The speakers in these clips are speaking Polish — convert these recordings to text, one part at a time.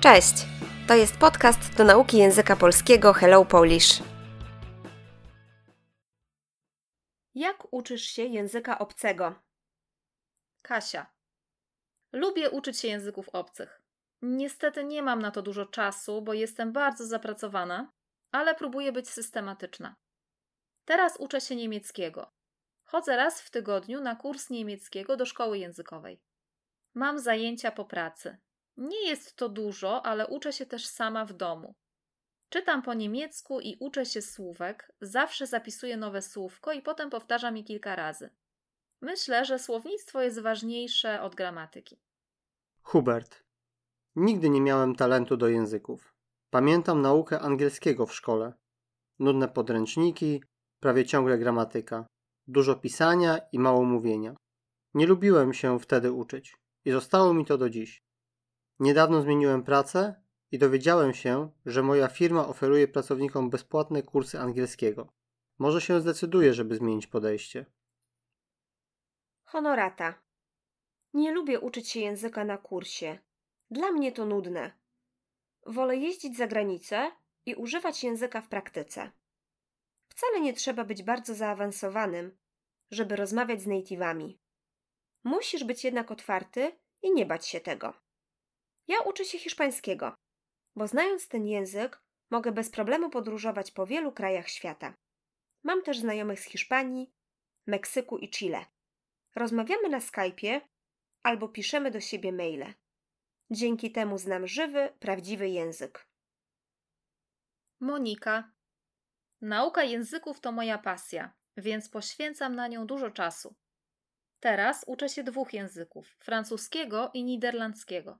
Cześć! To jest podcast do nauki języka polskiego Hello Polish. Jak uczysz się języka obcego? Kasia. Lubię uczyć się języków obcych. Niestety nie mam na to dużo czasu, bo jestem bardzo zapracowana, ale próbuję być systematyczna. Teraz uczę się niemieckiego. Chodzę raz w tygodniu na kurs niemieckiego do szkoły językowej. Mam zajęcia po pracy. Nie jest to dużo, ale uczę się też sama w domu. Czytam po niemiecku i uczę się słówek, zawsze zapisuję nowe słówko i potem powtarzam je kilka razy. Myślę, że słownictwo jest ważniejsze od gramatyki. Hubert. Nigdy nie miałem talentu do języków. Pamiętam naukę angielskiego w szkole. Nudne podręczniki, prawie ciągle gramatyka, dużo pisania i mało mówienia. Nie lubiłem się wtedy uczyć i zostało mi to do dziś. Niedawno zmieniłem pracę i dowiedziałem się, że moja firma oferuje pracownikom bezpłatne kursy angielskiego. Może się zdecyduję, żeby zmienić podejście. Honorata. Nie lubię uczyć się języka na kursie. Dla mnie to nudne. Wolę jeździć za granicę i używać języka w praktyce. Wcale nie trzeba być bardzo zaawansowanym, żeby rozmawiać z native'ami. Musisz być jednak otwarty i nie bać się tego. Ja uczę się hiszpańskiego, bo znając ten język, mogę bez problemu podróżować po wielu krajach świata. Mam też znajomych z Hiszpanii, Meksyku i Chile. Rozmawiamy na Skype'ie albo piszemy do siebie maile. Dzięki temu znam żywy, prawdziwy język. Monika. Nauka języków to moja pasja, więc poświęcam na nią dużo czasu. Teraz uczę się dwóch języków francuskiego i niderlandzkiego.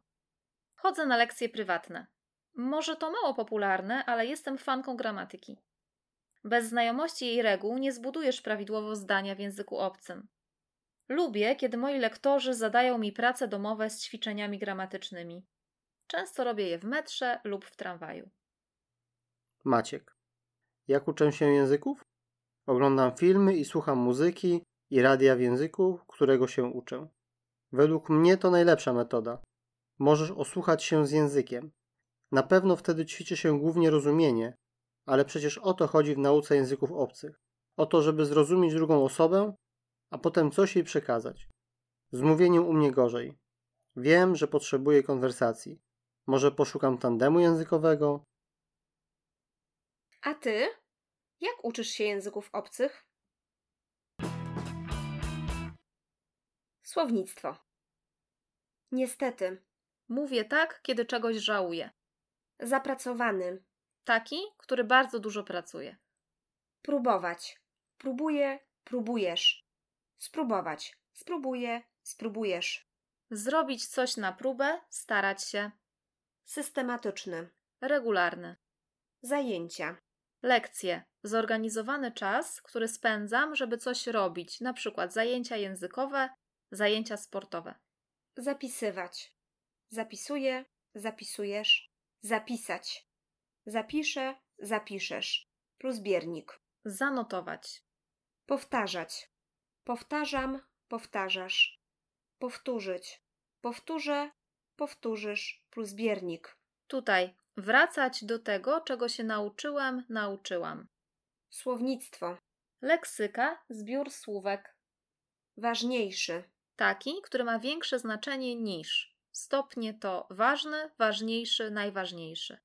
Chodzę na lekcje prywatne. Może to mało popularne, ale jestem fanką gramatyki. Bez znajomości jej reguł nie zbudujesz prawidłowo zdania w języku obcym. Lubię, kiedy moi lektorzy zadają mi prace domowe z ćwiczeniami gramatycznymi. Często robię je w metrze lub w tramwaju. Maciek. Jak uczę się języków? Oglądam filmy i słucham muzyki i radia w języku, którego się uczę. Według mnie to najlepsza metoda. Możesz osłuchać się z językiem. Na pewno wtedy ćwiczy się głównie rozumienie, ale przecież o to chodzi w nauce języków obcych. O to, żeby zrozumieć drugą osobę, a potem coś jej przekazać. Z mówieniem u mnie gorzej. Wiem, że potrzebuję konwersacji. Może poszukam tandemu językowego? A ty? Jak uczysz się języków obcych? Słownictwo. Niestety, Mówię tak, kiedy czegoś żałuję. zapracowany. Taki, który bardzo dużo pracuje. Próbować. Próbuję, próbujesz. Spróbować. Spróbuję, spróbujesz. Zrobić coś na próbę, starać się. Systematyczny. Regularny. Zajęcia. Lekcje. Zorganizowany czas, który spędzam, żeby coś robić, na przykład zajęcia językowe, zajęcia sportowe. Zapisywać. Zapisuję, zapisujesz. Zapisać. Zapiszę, zapiszesz. Plus biernik. Zanotować. Powtarzać. Powtarzam, powtarzasz. Powtórzyć. Powtórzę, powtórzysz. Plus biernik. Tutaj wracać do tego, czego się nauczyłem, nauczyłam. Słownictwo. Leksyka, zbiór słówek. Ważniejszy. Taki, który ma większe znaczenie niż. Stopnie to ważny, ważniejszy, najważniejszy.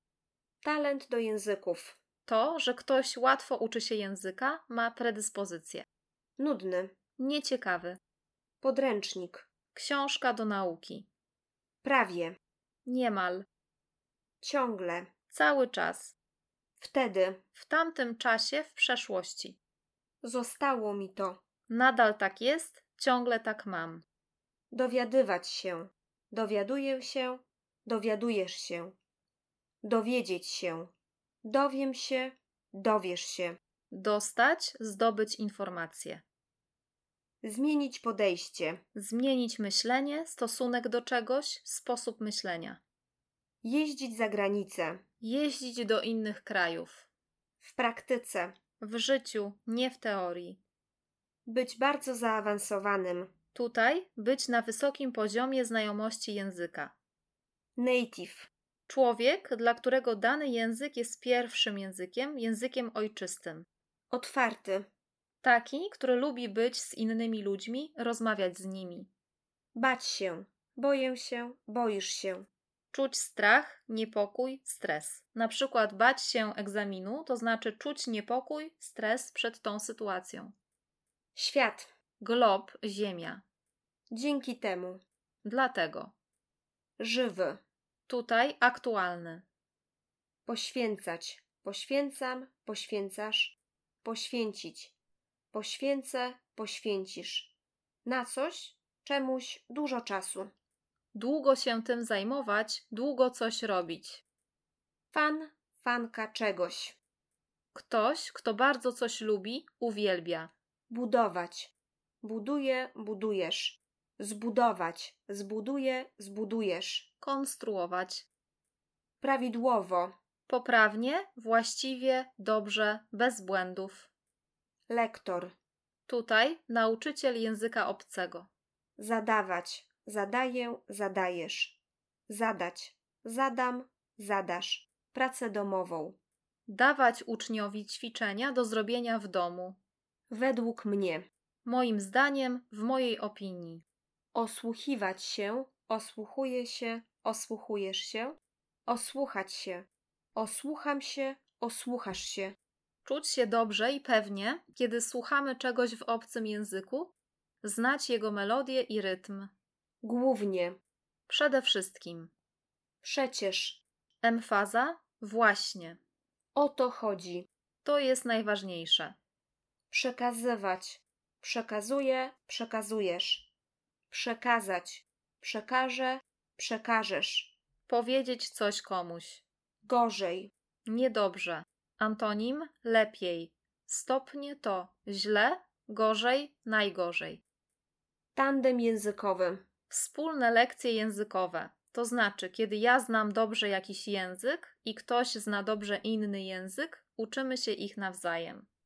Talent do języków. To, że ktoś łatwo uczy się języka, ma predyspozycję. Nudny. Nieciekawy. Podręcznik. Książka do nauki. Prawie. Niemal. Ciągle. Cały czas. Wtedy. W tamtym czasie, w przeszłości. Zostało mi to. Nadal tak jest, ciągle tak mam. Dowiadywać się. Dowiaduję się. Dowiadujesz się. Dowiedzieć się. Dowiem się. Dowiesz się. Dostać, zdobyć informacje. Zmienić podejście. Zmienić myślenie, stosunek do czegoś, sposób myślenia. Jeździć za granicę. Jeździć do innych krajów. W praktyce. W życiu, nie w teorii. Być bardzo zaawansowanym. Tutaj być na wysokim poziomie znajomości języka. Native. Człowiek, dla którego dany język jest pierwszym językiem, językiem ojczystym. Otwarty. Taki, który lubi być z innymi ludźmi, rozmawiać z nimi. Bać się. Boję się, boisz się. Czuć strach, niepokój, stres. Na przykład bać się egzaminu to znaczy czuć niepokój, stres przed tą sytuacją. Świat. Glob, ziemia. Dzięki temu. Dlatego. Żywy. Tutaj aktualny. Poświęcać. Poświęcam, poświęcasz. Poświęcić. Poświęcę, poświęcisz. Na coś, czemuś dużo czasu. Długo się tym zajmować, długo coś robić. Fan, fanka czegoś. Ktoś, kto bardzo coś lubi, uwielbia. Budować. Buduje, budujesz. Zbudować. Zbuduje, zbudujesz. Konstruować. Prawidłowo. Poprawnie, właściwie, dobrze, bez błędów. Lektor. Tutaj nauczyciel języka obcego. Zadawać. Zadaję, zadajesz. Zadać. Zadam, zadasz. Pracę domową. Dawać uczniowi ćwiczenia do zrobienia w domu. Według mnie. Moim zdaniem, w mojej opinii. Osłuchiwać się, osłuchuje się, osłuchujesz się. Osłuchać się. Osłucham się, osłuchasz się. Czuć się dobrze i pewnie, kiedy słuchamy czegoś w obcym języku, znać jego melodię i rytm. Głównie. Przede wszystkim. Przecież. Emfaza właśnie. O to chodzi. To jest najważniejsze. Przekazywać. Przekazuję, przekazujesz. Przekazać. Przekażę, przekażesz. Powiedzieć coś komuś. Gorzej. Niedobrze. Antonim lepiej. Stopnie to źle, gorzej, najgorzej. Tandem językowy. Wspólne lekcje językowe. To znaczy, kiedy ja znam dobrze jakiś język i ktoś zna dobrze inny język, uczymy się ich nawzajem.